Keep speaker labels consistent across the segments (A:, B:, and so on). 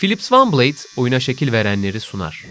A: Philips OneBlade oyuna şekil verenleri sunar.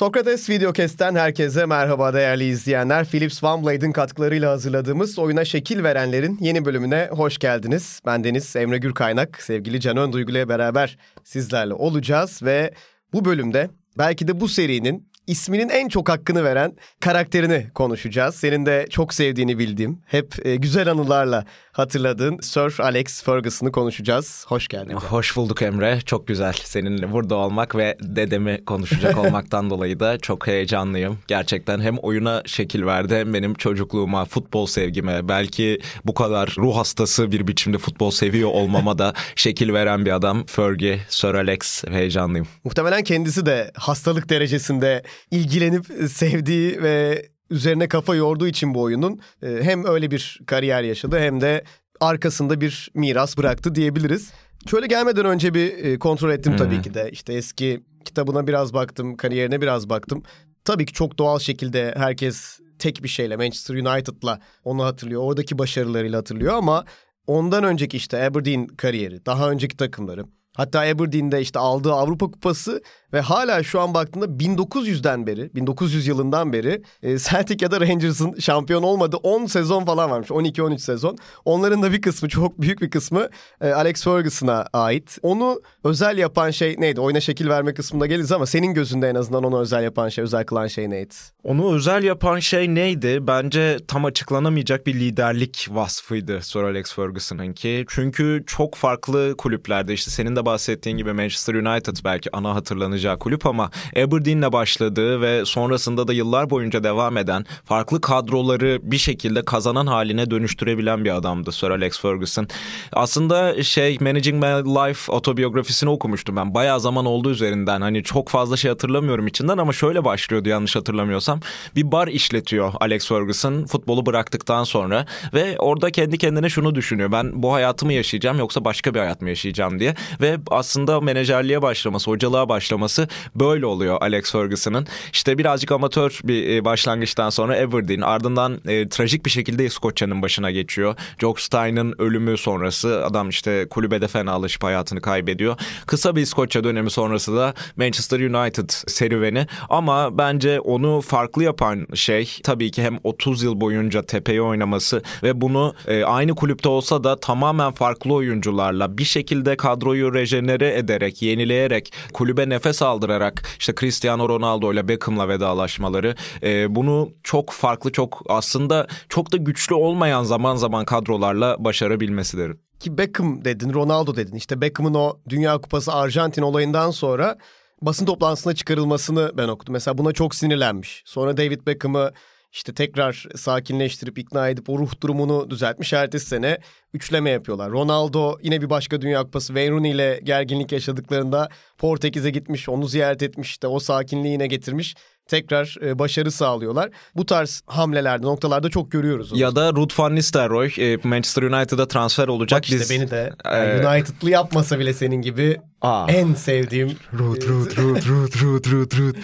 B: Sokrates Videokest'ten herkese merhaba değerli izleyenler. Philips OneBlade'in katkılarıyla hazırladığımız oyuna şekil verenlerin yeni bölümüne hoş geldiniz. Ben Deniz Emre Gürkaynak, sevgili Canan Duygu ile beraber sizlerle olacağız ve bu bölümde belki de bu serinin isminin en çok hakkını veren karakterini konuşacağız. Senin de çok sevdiğini bildiğim, hep e, güzel anılarla hatırladığın Sir Alex Ferguson'ı konuşacağız. Hoş geldin.
C: Hoş bulduk Emre. Çok güzel seninle burada olmak ve dedemi konuşacak olmaktan dolayı da çok heyecanlıyım. Gerçekten hem oyuna şekil verdi hem benim çocukluğuma, futbol sevgime, belki bu kadar ruh hastası bir biçimde futbol seviyor olmama da şekil veren bir adam. Fergie, Sir Alex heyecanlıyım.
B: Muhtemelen kendisi de hastalık derecesinde ilgilenip sevdiği ve üzerine kafa yorduğu için bu oyunun e, hem öyle bir kariyer yaşadı hem de arkasında bir miras bıraktı diyebiliriz. Şöyle gelmeden önce bir e, kontrol ettim tabii hmm. ki de. İşte eski kitabına biraz baktım, kariyerine biraz baktım. Tabii ki çok doğal şekilde herkes tek bir şeyle Manchester United'la onu hatırlıyor. Oradaki başarılarıyla hatırlıyor ama ondan önceki işte Aberdeen kariyeri, daha önceki takımları. Hatta Aberdeen'de işte aldığı Avrupa Kupası ve hala şu an baktığında 1900'den beri, 1900 yılından beri e, Celtic ya da Rangers'ın şampiyon olmadığı 10 sezon falan varmış. 12-13 sezon. Onların da bir kısmı, çok büyük bir kısmı e, Alex Ferguson'a ait. Onu özel yapan şey neydi? Oyuna şekil verme kısmında geliriz ama senin gözünde en azından onu özel yapan şey, özel kılan şey neydi?
C: Onu özel yapan şey neydi? Bence tam açıklanamayacak bir liderlik vasfıydı Sir Alex Ferguson'ınki. Çünkü çok farklı kulüplerde işte senin de bahsettiğin gibi Manchester United belki ana hatırlanacak kazanacağı kulüp ama Aberdeen'le başladığı ve sonrasında da yıllar boyunca devam eden farklı kadroları bir şekilde kazanan haline dönüştürebilen bir adamdı Sir Alex Ferguson. Aslında şey Managing My Life otobiyografisini okumuştum ben. Bayağı zaman oldu üzerinden. Hani çok fazla şey hatırlamıyorum içinden ama şöyle başlıyordu yanlış hatırlamıyorsam. Bir bar işletiyor Alex Ferguson futbolu bıraktıktan sonra ve orada kendi kendine şunu düşünüyor. Ben bu hayatı mı yaşayacağım yoksa başka bir hayat mı yaşayacağım diye ve aslında menajerliğe başlaması, hocalığa başlaması böyle oluyor Alex Ferguson'ın. İşte birazcık amatör bir e, başlangıçtan sonra Aberdeen ardından e, trajik bir şekilde İskoçya'nın başına geçiyor. Jock Stein'ın ölümü sonrası adam işte kulübede fenalaşıp hayatını kaybediyor. Kısa bir İskoçya dönemi sonrası da Manchester United serüveni ama bence onu farklı yapan şey tabii ki hem 30 yıl boyunca tepeye oynaması ve bunu e, aynı kulüpte olsa da tamamen farklı oyuncularla bir şekilde kadroyu rejenere ederek, yenileyerek kulübe nefes saldırarak işte Cristiano Ronaldo ile Beckham'la vedalaşmaları e, bunu çok farklı çok aslında çok da güçlü olmayan zaman zaman kadrolarla başarabilmesidir.
B: Ki Beckham dedin, Ronaldo dedin. İşte Beckham'ın o Dünya Kupası Arjantin olayından sonra basın toplantısına çıkarılmasını ben okudum. Mesela buna çok sinirlenmiş. Sonra David Beckham'ı işte tekrar sakinleştirip ikna edip o ruh durumunu düzeltmiş. Ertesi sene üçleme yapıyorlar. Ronaldo yine bir başka Dünya Kupası Wayne Rooney ile gerginlik yaşadıklarında Portekiz'e gitmiş, onu ziyaret etmiş, işte o sakinliği yine getirmiş tekrar e, başarı sağlıyorlar. Bu tarz hamlelerde, noktalarda çok görüyoruz.
C: Onu. Ya da Ruud van Nistelrooy e, Manchester United'a transfer olacak.
B: Bak işte Biz, beni de yani United'lı yapmasa bile senin gibi Aa. En sevdiğim.
C: Root, root, root, root, root, root, root.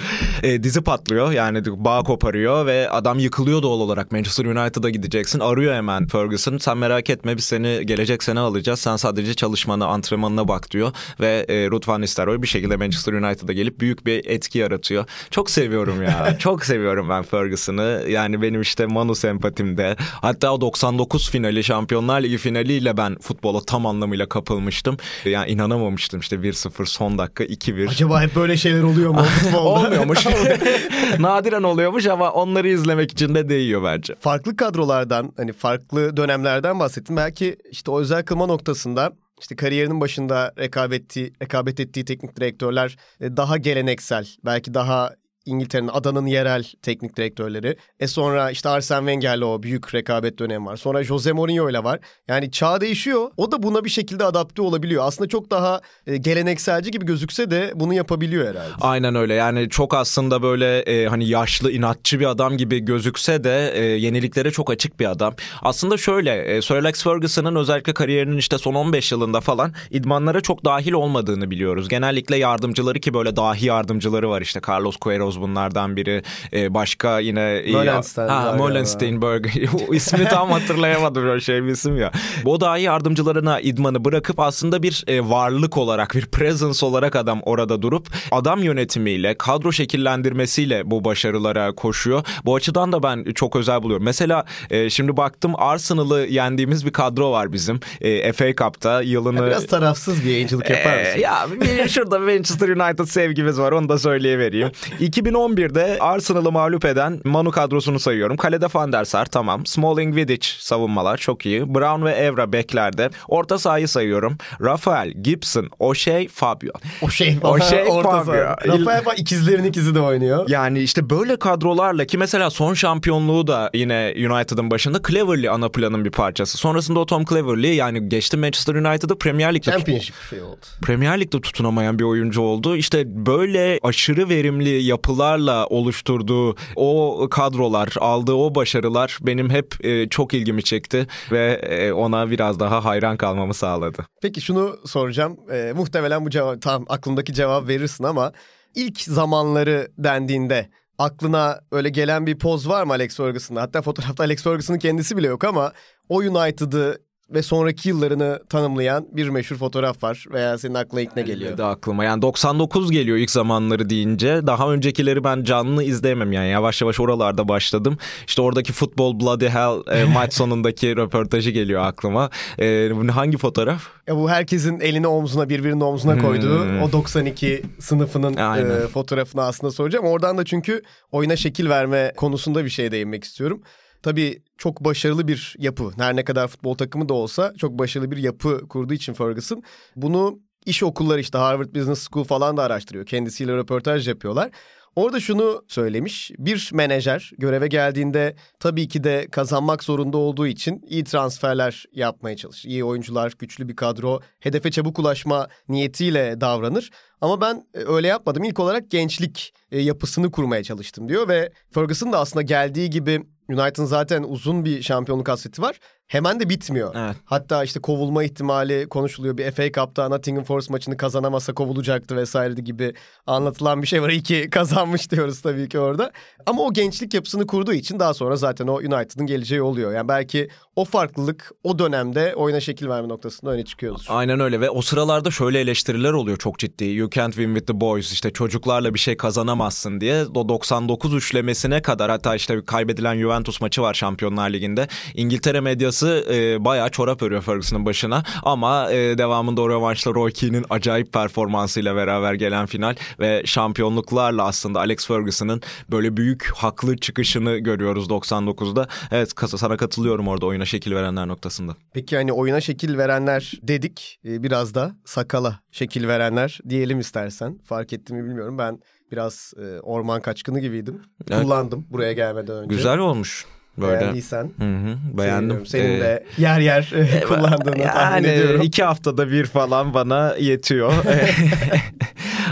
C: E, dizi patlıyor yani bağ koparıyor ve adam yıkılıyor doğal olarak. Manchester United'a gideceksin. Arıyor hemen Ferguson. Sen merak etme biz seni gelecek sene alacağız. Sen sadece çalışmana, antrenmanına bak diyor. Ve e, Ruud van Nistelrooy bir şekilde Manchester United'a gelip büyük bir etki yaratıyor. Çok seviyorum ya. Çok seviyorum ben Ferguson'ı. Yani benim işte Manu sempatimde. Hatta o 99 finali Şampiyonlar Ligi finaliyle ben futbola tam anlamıyla kapılmıştım. Yani inanamamıştım işte 1-0 son dakika 2-1.
B: Acaba hep böyle şeyler oluyor mu futbolda?
C: Olmuyormuş. Nadiren oluyormuş ama onları izlemek için de değiyor bence.
B: Farklı kadrolardan hani farklı dönemlerden bahsettim. Belki işte o özel kılma noktasında işte kariyerinin başında rekabet ettiği, rekabet ettiği teknik direktörler e, daha geleneksel, belki daha İngiltere'nin adanın yerel teknik direktörleri. E sonra işte Arsene Wenger'le o büyük rekabet dönemi var. Sonra Jose Mourinho ile var. Yani çağ değişiyor. O da buna bir şekilde adapte olabiliyor. Aslında çok daha e, gelenekselci gibi gözükse de bunu yapabiliyor herhalde.
C: Aynen öyle. Yani çok aslında böyle e, hani yaşlı inatçı bir adam gibi gözükse de e, yeniliklere çok açık bir adam. Aslında şöyle e, Sir Alex Ferguson'ın özellikle kariyerinin işte son 15 yılında falan idmanlara çok dahil olmadığını biliyoruz. Genellikle yardımcıları ki böyle dahi yardımcıları var işte Carlos Queiroz bunlardan biri. E, başka yine
B: Molenstein
C: ha, Molensteinberg ismi tam hatırlayamadım böyle şey bir isim ya. Bu dahi yardımcılarına idmanı bırakıp aslında bir e, varlık olarak bir presence olarak adam orada durup adam yönetimiyle kadro şekillendirmesiyle bu başarılara koşuyor. Bu açıdan da ben çok özel buluyorum. Mesela e, şimdi baktım Arsenal'ı yendiğimiz bir kadro var bizim. E, FA Cup'ta yılını...
B: Biraz tarafsız bir yayıncılık yapar mısın?
C: Ee, ya şurada Manchester United sevgimiz var onu da söyleyivereyim. 2011'de Arsenal'ı mağlup eden Manu kadrosunu sayıyorum. Kalede Van der Sar tamam. Smalling Vidic savunmalar çok iyi. Brown ve Evra beklerde. Orta sahayı sayıyorum. Rafael, Gibson, O'Shea, Fabio.
B: O
C: O şey
B: orta
C: Fabio.
B: saha. Rafael bak ikizlerin ikizi de oynuyor.
C: Yani işte böyle kadrolarla ki mesela son şampiyonluğu da yine United'ın başında Cleverley ana planın bir parçası. Sonrasında o Tom Cleverley yani geçti Manchester United'ı Premier Lig'de
B: Championship şey oldu.
C: Premier Lig'de tutunamayan bir oyuncu oldu. İşte böyle aşırı verimli yapılarla oluşturduğu o kadrolar, aldığı o başarılar benim hep e, çok ilgimi çekti ve e, ona biraz daha hayran kalmamı sağladı.
B: Peki şunu soracağım. Ee, muhtemelen bu cevap tam aklındaki cevap verirsin ama ilk zamanları dendiğinde aklına öyle gelen bir poz var mı Alex Ferguson'da? Hatta fotoğrafta Alex Ferguson'ın kendisi bile yok ama o United'ı ve sonraki yıllarını tanımlayan bir meşhur fotoğraf var veya senin aklına ilk ne geliyor?
C: De aklıma yani 99 geliyor ilk zamanları deyince. Daha öncekileri ben canlı izleyemem yani yavaş yavaş oralarda başladım. İşte oradaki futbol bloody hell e, maç sonundaki röportajı geliyor aklıma. E, hangi fotoğraf?
B: Ya bu herkesin elini omzuna birbirinin omzuna koyduğu
C: Hmm.
B: o 92 sınıfının e, fotoğrafını aslında soracağım. Oradan da çünkü oyuna şekil verme konusunda bir şey değinmek istiyorum. Tabii çok başarılı bir yapı. Her ne kadar futbol takımı da olsa çok başarılı bir yapı kurduğu için Ferguson. Bunu iş okulları işte Harvard Business School falan da araştırıyor. Kendisiyle röportaj yapıyorlar. Orada şunu söylemiş. Bir menajer göreve geldiğinde tabii ki de kazanmak zorunda olduğu için iyi transferler yapmaya çalışır. İyi oyuncular, güçlü bir kadro, hedefe çabuk ulaşma niyetiyle davranır. Ama ben e, öyle yapmadım. İlk olarak gençlik e, yapısını kurmaya çalıştım diyor ve Ferguson da aslında geldiği gibi United'ın zaten uzun bir şampiyonluk hasreti var. Hemen de bitmiyor.
C: Evet.
B: Hatta işte kovulma ihtimali konuşuluyor. Bir FA Cup'ta Nottingham Forest maçını kazanamasa kovulacaktı vesaire gibi anlatılan bir şey var. İyi ki kazanmış diyoruz tabii ki orada. Ama o gençlik yapısını kurduğu için daha sonra zaten o United'ın geleceği oluyor. Yani belki o farklılık o dönemde oyuna şekil verme noktasında öne çıkıyordur.
C: Aynen öyle ve o sıralarda şöyle eleştiriler oluyor çok ciddi. You can't win with the boys işte çocuklarla bir şey kazanamazsın diye. O 99 üçlemesine kadar hatta işte kaybedilen Juventus maçı var Şampiyonlar Ligi'nde. İngiltere medyası e, bayağı çorap örüyor Ferguson'ın başına ama e, devamında o rövanşla Roy Keane'in acayip performansıyla beraber gelen final ve şampiyonluklarla aslında Alex Ferguson'ın böyle büyük haklı çıkışını görüyoruz 99'da. Evet kasa sana katılıyorum orada oyuna şekil verenler noktasında.
B: Peki hani oyuna şekil verenler dedik. Ee, biraz da sakala şekil verenler diyelim istersen. Fark etti mi bilmiyorum. Ben biraz e, orman kaçkını gibiydim.
C: Evet.
B: Kullandım buraya gelmeden önce.
C: Güzel olmuş. Böyle.
B: Beğendiysen.
C: Hı hı, beğendim.
B: Senin
C: Ee,
B: de yer yer e, kullandığını tahmin
C: yani
B: ediyorum.
C: iki haftada bir falan bana yetiyor.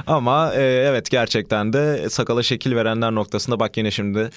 C: Ama e, evet gerçekten de sakala şekil verenler noktasında bak yine şimdi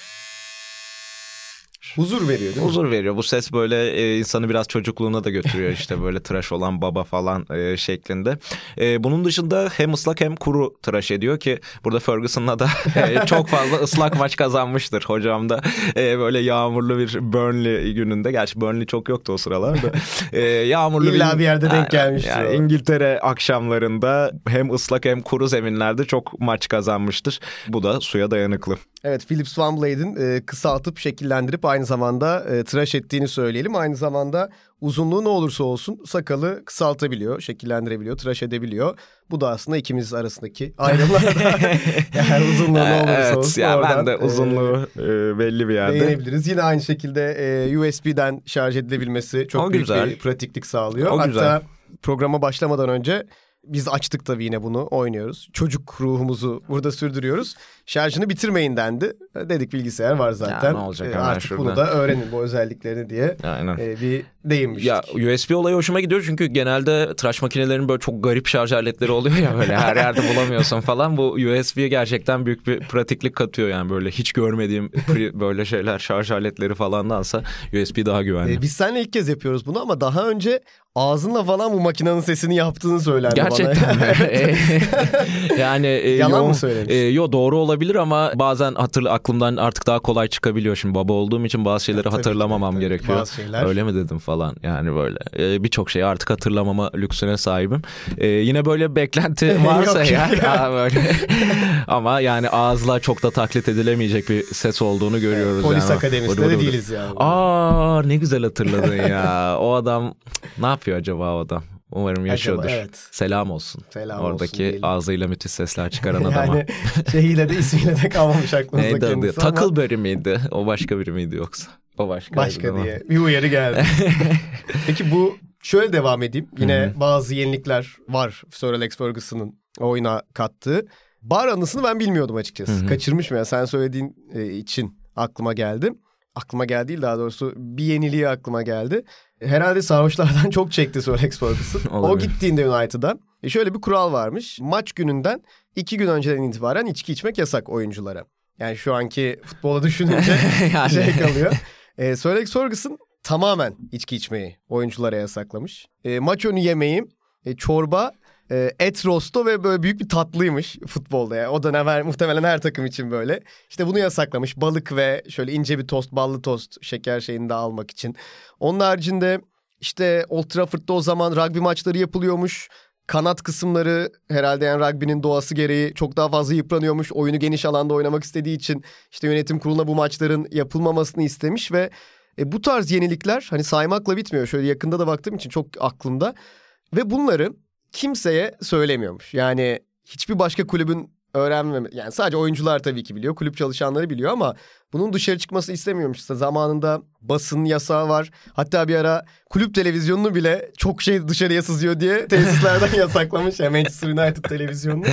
B: Huzur veriyor değil mi?
C: huzur veriyor. Bu ses böyle e, insanı biraz çocukluğuna da götürüyor işte böyle tıraş olan baba falan e, şeklinde. E, bunun dışında hem ıslak hem kuru tıraş ediyor ki burada Ferguson'la da e, çok fazla ıslak maç kazanmıştır hocam da. E, böyle yağmurlu bir Burnley gününde. Gerçi Burnley çok yoktu o sıralarda. E, yağmurlu
B: İlla bir yerde denk gelmiştir
C: Yani
B: o.
C: İngiltere akşamlarında hem ıslak hem kuru zeminlerde çok maç kazanmıştır. Bu da suya dayanıklı.
B: Evet Philips Van Blade'in e, kısaltıp şekillendirip aynı zamanda e, tıraş ettiğini söyleyelim. Aynı zamanda uzunluğu ne olursa olsun sakalı kısaltabiliyor, şekillendirebiliyor, tıraş edebiliyor. Bu da aslında ikimiz arasındaki ayrımlarda. yani uzunluğu ne olursa
C: evet,
B: olsun
C: ya
B: oradan,
C: ben de
B: e,
C: uzunluğu e, belli bir yerde.
B: değinebiliriz. Yine aynı şekilde e, USB'den şarj edilebilmesi çok
C: O
B: büyük
C: güzel.
B: bir pratiklik sağlıyor.
C: O
B: Hatta
C: güzel.
B: programa başlamadan önce biz açtık tabii yine bunu oynuyoruz. Çocuk ruhumuzu burada sürdürüyoruz. Şarjını bitirmeyin dendi. Dedik bilgisayar var zaten.
C: ne olacak hemen
B: Artık
C: şurada.
B: bunu da öğrenin bu özelliklerini diye
C: Aynen.
B: e, bir değinmiştik.
C: Ya USB olayı hoşuma gidiyor çünkü genelde tıraş makinelerinin böyle çok garip şarj aletleri oluyor ya böyle her yerde bulamıyorsun falan. Bu USB gerçekten büyük bir pratiklik katıyor yani böyle hiç görmediğim böyle şeyler şarj aletleri falandansa USB daha güvenli.
B: Ee, biz seninle ilk kez yapıyoruz bunu ama daha önce ağzınla falan bu makinenin sesini yaptığını söylendi
C: Gerçekten
B: bana.
C: mi? E, yani e,
B: Yalan mı
C: yoğun-
B: söylemiş?
C: E, yo doğru olabilir ama bazen hatır aklımdan artık daha kolay çıkabiliyor. Şimdi baba olduğum için bazı şeyleri
B: Tabii ki,
C: hatırlamamam
B: tabii.
C: gerekiyor.
B: Bazı şeyler.
C: Öyle mi dedim falan yani böyle. E, Birçok şeyi artık hatırlamama lüksüne sahibim. E, yine böyle beklenti varsa ya,
B: ya.
C: ya böyle. ama yani ağızla çok da taklit edilemeyecek bir ses olduğunu görüyoruz.
B: Polis
C: yani.
B: akademisinde de değiliz yani.
C: Aa ne güzel hatırladın ya. O adam ne yapıyor acaba o adam? Umarım yaşıyordur.
B: evet.
C: Selam olsun.
B: Selam olsun
C: Oradaki
B: diyelim.
C: ağzıyla müthiş sesler çıkaran adama.
B: yani şeyiyle de ismiyle de kalmamış aklımızda
C: Neydi adı?
B: kendisi ama
C: Takılberry miydi? O başka biri miydi yoksa? O başka.
B: başka diye bir uyarı geldi. Peki bu şöyle devam edeyim. Yine bazı yenilikler var Sir Alex Ferguson'ın oyuna kattığı. Bar anısını ben bilmiyordum açıkçası.
C: Hı hı.
B: Kaçırmışım ya sen söylediğin e, için aklıma geldi. Aklıma geldi değil daha doğrusu bir yeniliği aklıma geldi. Herhalde sarhoşlardan çok çekti Sir Alex Ferguson. o gittiğinde United'a e şöyle bir kural varmış. Maç gününden iki gün önceden itibaren içki içmek yasak oyunculara. Yani şu anki futbola düşününce
C: Yani.
B: şey kalıyor. E, Sir Alex Ferguson tamamen içki içmeyi oyunculara yasaklamış. E, maç önü yemeği, e, çorba, e, et rosto ve böyle büyük bir tatlıymış futbolda. Yani. O dönem her, muhtemelen her takım için böyle. İşte bunu yasaklamış. Balık ve şöyle ince bir tost, ballı tost şeker şeyini de almak için. Onun haricinde işte Old Trafford'da o zaman rugby maçları yapılıyormuş. Kanat kısımları herhalde yani rugby'nin doğası gereği çok daha fazla yıpranıyormuş. Oyunu geniş alanda oynamak istediği için işte yönetim kuruluna bu maçların yapılmamasını istemiş ve e, bu tarz yenilikler hani saymakla bitmiyor. Şöyle yakında da baktığım için çok aklımda. Ve bunları kimseye söylemiyormuş. Yani hiçbir başka kulübün öğrenmeme yani sadece oyuncular tabii ki biliyor. Kulüp çalışanları biliyor ama bunun dışarı çıkması istemiyormuş. İşte zamanında basın yasağı var. Hatta bir ara kulüp televizyonunu bile çok şey dışarıya sızıyor diye tesislerden yasaklamış. Yani Manchester United televizyonunu.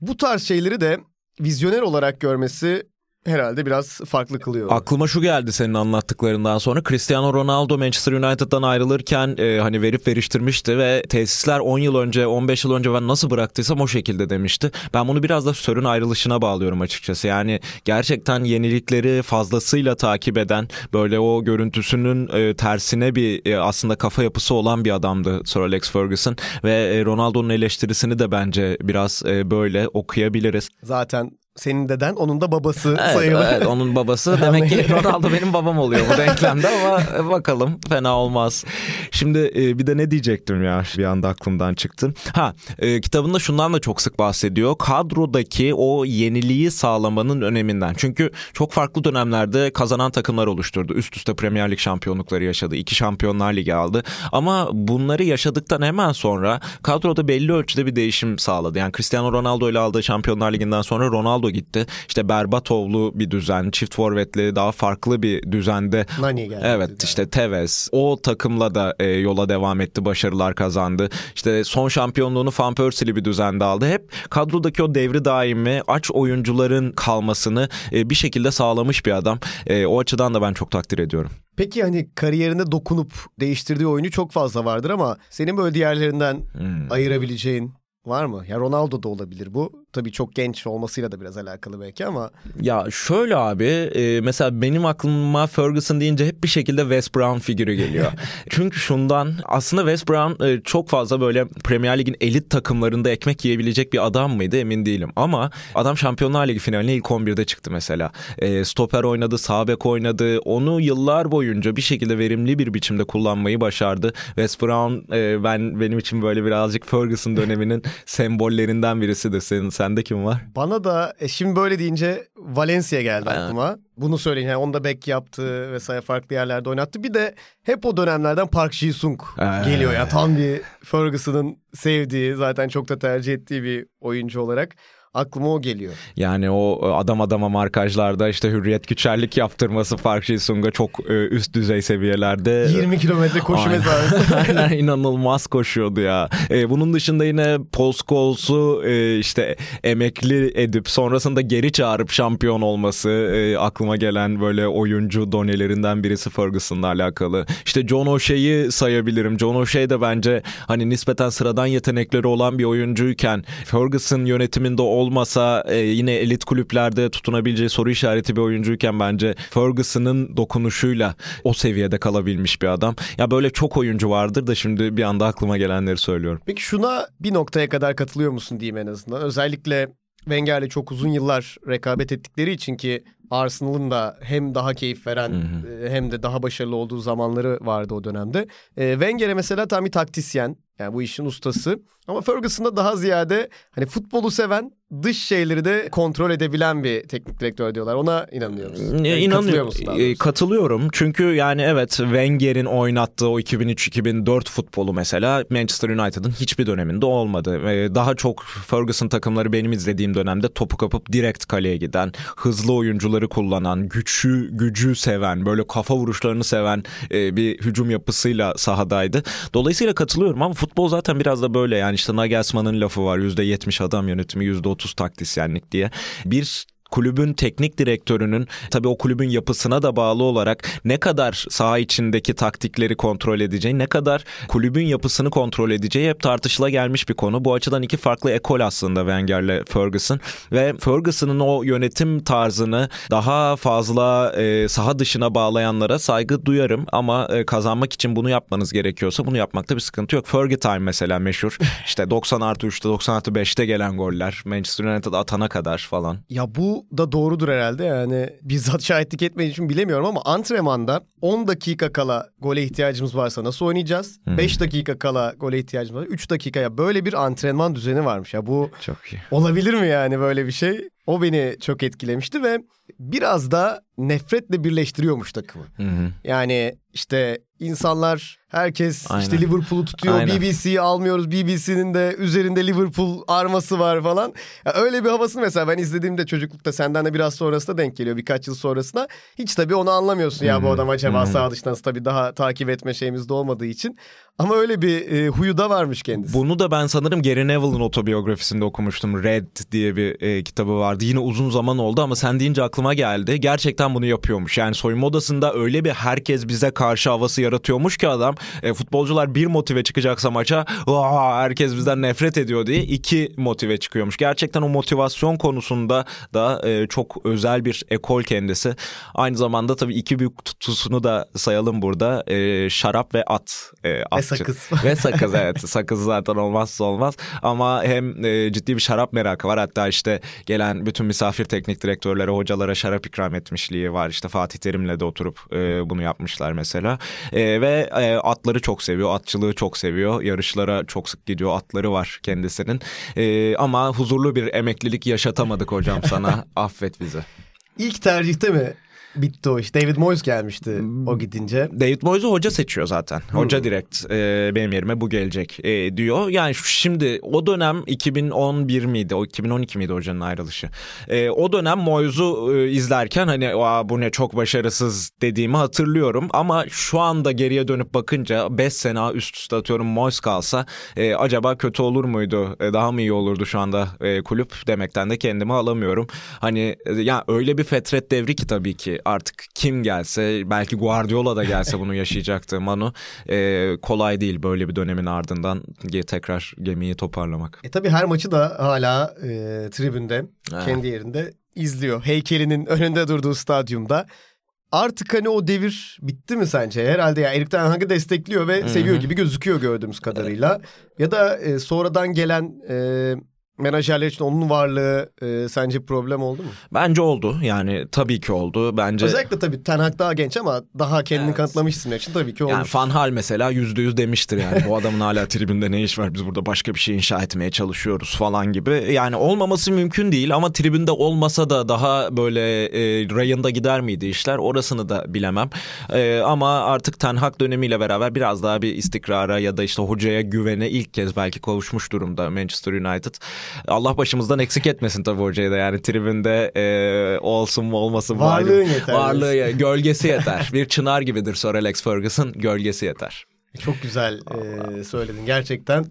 B: Bu tarz şeyleri de vizyoner olarak görmesi herhalde biraz farklı kılıyor.
C: Aklıma şu geldi senin anlattıklarından sonra. Cristiano Ronaldo Manchester United'dan ayrılırken e, hani verip veriştirmişti ve tesisler 10 yıl önce 15 yıl önce ben nasıl bıraktıysam o şekilde demişti. Ben bunu biraz da Sör'ün ayrılışına bağlıyorum açıkçası. Yani gerçekten yenilikleri fazlasıyla takip eden böyle o görüntüsünün e, tersine bir e, aslında kafa yapısı olan bir adamdı Sir Alex Ferguson ve e, Ronaldo'nun eleştirisini de bence biraz e, böyle okuyabiliriz.
B: Zaten senin deden onun da babası
C: Evet,
B: sayılır.
C: evet, onun babası. Demek ki Ronaldo benim babam oluyor bu denklemde ama bakalım fena olmaz. Şimdi e, bir de ne diyecektim ya bir anda aklımdan çıktı. Ha e, kitabında şundan da çok sık bahsediyor. Kadrodaki o yeniliği sağlamanın öneminden. Çünkü çok farklı dönemlerde kazanan takımlar oluşturdu. Üst üste Premier Lig şampiyonlukları yaşadı. İki Şampiyonlar Ligi aldı. Ama bunları yaşadıktan hemen sonra kadroda belli ölçüde bir değişim sağladı. Yani Cristiano Ronaldo ile aldığı Şampiyonlar Ligi'nden sonra Ronaldo gitti. İşte Berbatovlu bir düzen, çift forvetli daha farklı bir düzende
B: Nani geldi.
C: Evet işte Tevez o takımla da e, yola devam etti başarılar kazandı. İşte son şampiyonluğunu Van Persie'li bir düzende aldı. Hep kadrodaki o devri daimi aç oyuncuların kalmasını e, bir şekilde sağlamış bir adam. E, o açıdan da ben çok takdir ediyorum.
B: Peki hani kariyerine dokunup değiştirdiği oyuncu çok fazla vardır ama senin böyle diğerlerinden
C: Hmm.
B: ayırabileceğin var mı? Ya Ronaldo da olabilir bu. Tabii çok genç olmasıyla da biraz alakalı belki ama
C: Ya şöyle abi e, mesela benim aklıma Ferguson deyince hep bir şekilde Wes Brown figürü geliyor. Çünkü şundan aslında Wes Brown e, çok fazla böyle Premier Lig'in elit takımlarında ekmek yiyebilecek bir adam mıydı emin değilim. Ama adam Şampiyonlar Ligi finaline ilk 11'de çıktı mesela. E, stoper oynadı, sağ bek oynadı. Onu yıllar boyunca bir şekilde verimli bir biçimde kullanmayı başardı. Wes Brown e, ben benim için böyle birazcık Ferguson döneminin sembollerinden birisidir. Senin sende kim var?
B: bana da e, şimdi böyle deyince Valencia geldi
C: Aynen.
B: aklıma. Bunu söyleyeyim yani onu da bek yaptı vesaire farklı yerlerde oynattı. Bir de hep o dönemlerden Park Ji-sung
C: Ee.
B: geliyor ya tam bir Ferguson'ın sevdiği zaten çok da tercih ettiği bir oyuncu olarak. Aklıma o geliyor.
C: Yani o adam adama markajlarda işte hürriyet güçerlik yaptırması Park Ji-sung'a çok e, üst düzey seviyelerde.
B: 20 kilometre koşu mesafesi.
C: Aynen inanılmaz koşuyordu ya. E, bunun dışında yine Paul Scholes'u e, işte emekli edip sonrasında geri çağırıp şampiyon olması e, aklıma gelen böyle oyuncu donelerinden birisi Ferguson'la alakalı. İşte John O'Shea'yı sayabilirim. John O'Shea de bence hani nispeten sıradan yetenekleri olan bir oyuncuyken Ferguson yönetiminde olmasa e, yine elit kulüplerde tutunabileceği soru işareti bir oyuncuyken bence Ferguson'ın dokunuşuyla o seviyede kalabilmiş bir adam. Ya böyle çok oyuncu vardır da şimdi bir anda aklıma gelenleri söylüyorum.
B: Peki şuna bir noktaya kadar katılıyor musun diyeyim en azından. Özellikle Wenger'le çok uzun yıllar rekabet ettikleri için ki Arsenal'ın da hem daha keyif veren e, hem de daha başarılı olduğu zamanları vardı o dönemde. E, Wenger'e mesela tam bir taktisyen. Yani bu işin ustası. Ama Ferguson'da daha ziyade hani futbolu seven, dış şeyleri de kontrol edebilen bir teknik direktör diyorlar. Ona inanıyor musun? Yani
C: İnanıyorum. E? Katılıyorum. Çünkü yani evet Wenger'in oynattığı o 2003-2004 futbolu mesela Manchester United'ın hiçbir döneminde olmadı. E, Daha çok Ferguson takımları benim izlediğim dönemde topu kapıp direkt kaleye giden, hızlı oyuncuları kullanan, güçü gücü seven, böyle kafa vuruşlarını seven e, bir hücum yapısıyla sahadaydı. Dolayısıyla katılıyorum ama futbol zaten biraz da böyle yani işte Nagelsmann'ın lafı var %70 adam yönetimi %30 taktisyenlik diye. Bir kulübün teknik direktörünün tabii o kulübün yapısına da bağlı olarak ne kadar saha içindeki taktikleri kontrol edeceği, ne kadar kulübün yapısını kontrol edeceği hep tartışıla gelmiş bir konu. Bu açıdan iki farklı ekol aslında Wenger'le Ferguson ve Ferguson'ın o yönetim tarzını daha fazla e, saha dışına bağlayanlara saygı duyarım ama e, kazanmak için bunu yapmanız gerekiyorsa bunu yapmakta bir sıkıntı yok. Fergie Time mesela meşhur. İşte 90 artı 3'te 90 artı 5'te gelen goller. Manchester United atana kadar falan.
B: Ya bu da doğrudur herhalde yani bizzat şahitlik etmediğim için bilemiyorum ama antrenmanda 10 dakika kala gole ihtiyacımız varsa nasıl oynayacağız? 5 dakika kala gole ihtiyacımız var. 3 dakikaya böyle bir antrenman düzeni varmış ya bu
C: Çok iyi.
B: olabilir mi yani böyle bir şey? O beni çok etkilemişti ve biraz da nefretle birleştiriyormuş takımı.
C: Hı hı.
B: Yani işte insanlar herkes
C: Aynen.
B: işte Liverpool'u tutuyor.
C: Aynen.
B: BBC'yi almıyoruz. BBC'nin de üzerinde Liverpool arması var falan. Ya öyle bir havasını mesela ben izlediğimde çocuklukta senden de biraz sonrasında denk geliyor. Birkaç yıl sonrasına. Hiç tabii onu anlamıyorsun ya bu adam acaba sağ dıştan tabii daha takip etme şeyimiz de olmadığı için. Ama öyle bir e, huyu da varmış kendisi.
C: Bunu da ben sanırım Gary Neville'ın otobiyografisinde okumuştum. Red diye bir e, kitabı vardı. Yine uzun zaman oldu ama sen deyince aklıma geldi. Gerçekten bunu yapıyormuş. Yani soyunma odasında öyle bir herkes bize karşı havası yaratıyormuş ki adam. E, futbolcular bir motive çıkacaksa maça "Aa, herkes bizden nefret ediyor diye iki motive çıkıyormuş. Gerçekten o motivasyon konusunda da e, çok özel bir ekol kendisi. Aynı zamanda tabii iki büyük tutusunu da sayalım burada. E, şarap ve at. E, atçı.
B: sakız.
C: Ve sakız evet. Sakız zaten olmazsa olmaz. Ama hem e, ciddi bir şarap merakı var. Hatta işte gelen bütün misafir teknik direktörlere, hocalara şarap ikram etmişliği var. İşte Fatih Terim'le de oturup e, bunu yapmışlar mesela. E, ve e, atları çok seviyor. Atçılığı çok seviyor. Yarışlara çok sık gidiyor. Atları var kendisinin. E, ama huzurlu bir emeklilik yaşatamadık hocam sana. Affet bizi.
B: İlk tercihte mi bitti o iş? David Moyes gelmişti o gidince.
C: David Moyes'u hoca seçiyor zaten. Hoca direkt e, benim yerime bu gelecek e, diyor. Yani şimdi o dönem 2011 miydi? O 2012 miydi hocanın ayrılışı? E, o dönem Moyes'u e, izlerken hani Aa, bu ne çok başarısız dediğimi hatırlıyorum. Ama şu anda geriye dönüp bakınca 5 sene üst üste atıyorum Moyes kalsa e, acaba kötü olur muydu? E, daha mı iyi olurdu şu anda e, kulüp demekten de kendimi alamıyorum. Hani e, ya öyle bir fetret devri ki tabii ki artık kim gelse belki Guardiola da gelse bunu yaşayacaktı Manu. E, kolay değil böyle bir dönemin ardından tekrar gemiyi toparlamak.
B: E tabii her maçı da hala e, tribünde
C: Ha.
B: kendi yerinde izliyor. Heykelinin önünde durduğu stadyumda. Artık hani o devir bitti mi sence? Herhalde ya Erik Ten Hag'ı destekliyor ve seviyor gibi gözüküyor gördüğümüz kadarıyla. Ya da e, sonradan gelen e, menajerler için onun varlığı e, sence problem oldu mu?
C: Bence oldu yani tabii ki oldu. Bence
B: Özellikle tabii Ten Hag daha genç ama daha kendini
C: Evet.
B: kanıtlamış isimler için tabii ki olmuş.
C: Yani Fanhal mesela yüzde yüz demiştir yani bu adamın hala tribünde ne iş var biz burada başka bir şey inşa etmeye çalışıyoruz falan gibi. Yani olmaması mümkün değil ama tribünde olmasa da daha böyle e, rayında gider miydi işler orasını da bilemem. E, ama artık Ten Hag dönemiyle beraber biraz daha bir istikrara ya da işte hocaya güvene ilk kez belki kavuşmuş durumda Manchester United. Allah başımızdan eksik etmesin tabii hocayı da yani tribünde e, olsun mu olmasın mı
B: Varlığın
C: ayrı-
B: yeter.
C: Varlığı gölgesi yeter. bir çınar gibidir Sir Alex Ferguson gölgesi yeter.
B: Çok güzel e, söyledin gerçekten.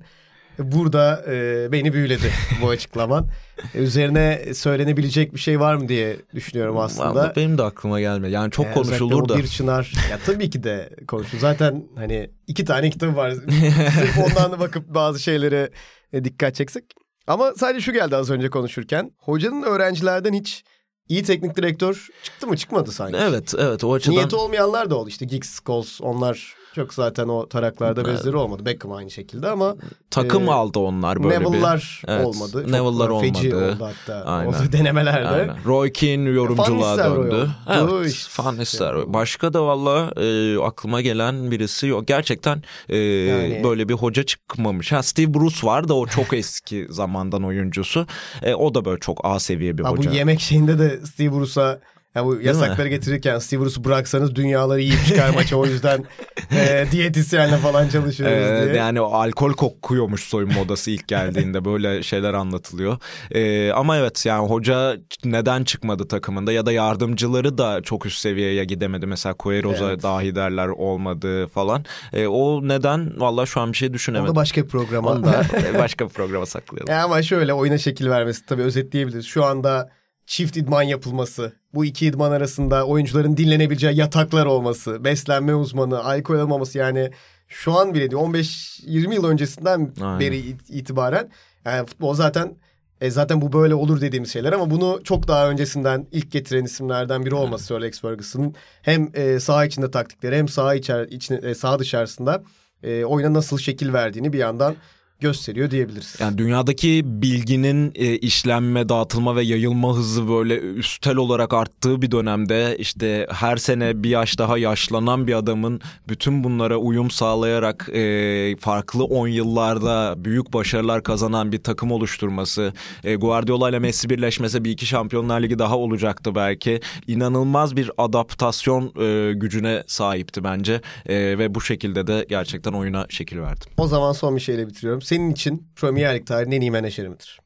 B: Burada e, beni büyüledi bu açıklaman. E, üzerine söylenebilecek bir şey var mı diye düşünüyorum aslında.
C: Vallahi benim de aklıma gelmedi. Yani çok
B: Yani
C: konuşulur
B: özellikle
C: da.
B: bir çınar. Ya tabii ki de konuşulur. Zaten hani iki tane kitabı var. Sırf ondan da bakıp bazı şeylere e, dikkat çeksek. Ama sadece şu geldi az önce konuşurken. Hocanın öğrencilerden hiç iyi teknik direktör çıktı mı çıkmadı sanki.
C: Evet evet o açıdan.
B: Niyeti olmayanlar da oldu. İşte Giggs, Scholes onlar çok zaten o taraklarda bezleri olmadı. Beckham aynı şekilde ama
C: takım
B: Ee,
C: aldı onlar böyle bir.
B: Neville'lar
C: Evet,
B: olmadı. Çok
C: Neville'lar
B: Feci
C: olmadı.
B: oldu hatta
C: Aynen.
B: o denemelerde.
C: Aynen. Roy Keane yorumculuğa
B: Van
C: döndü. Evet,
B: İşte.
C: Van Nistelrooy. Başka da valla e, aklıma gelen birisi yok. Gerçekten e,
B: Yani-
C: böyle bir hoca çıkmamış. Ha Steve Bruce var da o çok eski zamandan oyuncusu. E, o da böyle çok A seviye bir
B: Ha, bu
C: hoca.
B: yemek şeyinde de Steve Bruce'a ya bu yasakları getirirken Steve Bruce'u bıraksanız dünyaları yiyip çıkar maça o yüzden e, diyetisyenle falan çalışıyoruz
C: Ee,
B: diye.
C: yani o alkol kokuyormuş soyunma odası ilk geldiğinde böyle şeyler anlatılıyor. Ee, ama evet yani hoca neden çıkmadı takımında ya da yardımcıları da çok üst seviyeye gidemedi. Mesela Queiroz'a
B: Evet.
C: dahi derler olmadı falan. Ee, o neden valla şu an bir şey
B: Onu
C: düşünemedim.
B: da başka bir programa.
C: Onu da başka bir programa saklayalım.
B: E ama şöyle oyuna şekil vermesi tabii özetleyebiliriz. Şu anda çift idman yapılması, bu iki idman arasında oyuncuların dinlenebileceği yataklar olması, beslenme uzmanı, alkol almaması yani şu an bile değil 15-20 yıl öncesinden
C: Aynen.
B: beri it- itibaren yani futbol zaten e, zaten bu böyle olur dediğimiz şeyler ama bunu çok daha öncesinden ilk getiren isimlerden biri olması Sir Alex Ferguson'ın hem e, saha içinde taktikleri hem saha içer, içine, e, saha dışarısında e, oyuna nasıl şekil verdiğini bir yandan gösteriyor diyebiliriz.
C: Yani dünyadaki bilginin e, işlenme, dağıtılma ve yayılma hızı böyle üstel olarak arttığı bir dönemde işte her sene bir yaş daha yaşlanan bir adamın bütün bunlara uyum sağlayarak e, farklı 10 yıllarda büyük başarılar kazanan bir takım oluşturması, e, Guardiola ile Messi birleşmese bir iki Şampiyonlar Ligi daha olacaktı belki. İnanılmaz bir adaptasyon e, gücüne sahipti bence E, ve bu şekilde de gerçekten oyuna şekil verdi.
B: O zaman son bir şeyle bitiriyorum. Senin için Premier Lig tarihinin en iyi menajeri midir?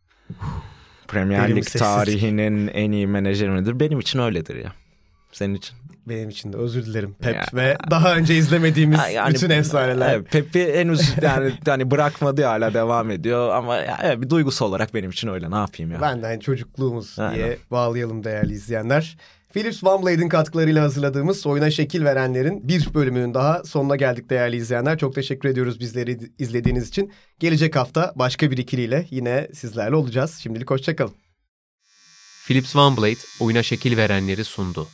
C: Premier Lig tarihinin en iyi menajeri midir? Benim için öyledir ya. Senin için?
B: Benim için de özür dilerim Pep
C: Ya.
B: ve daha önce izlemediğimiz
C: yani-
B: bütün efsaneler.
C: Evet, Pep'i henüz yani hani bırakmadı hala devam ediyor ama ya, evet, bir duygusu olarak benim için öyle ne yapayım ya.
B: Ben de hani çocukluğumuz
C: Aynen.
B: diye bağlayalım değerli izleyenler. Philips Van Blade'in katkılarıyla hazırladığımız oyuna şekil verenlerin bir bölümünün daha sonuna geldik değerli izleyenler. Çok teşekkür ediyoruz bizleri izlediğiniz için. Gelecek hafta başka bir ikiliyle yine sizlerle olacağız. Şimdilik hoşçakalın.
A: Philips OneBlade oyuna şekil verenleri sundu.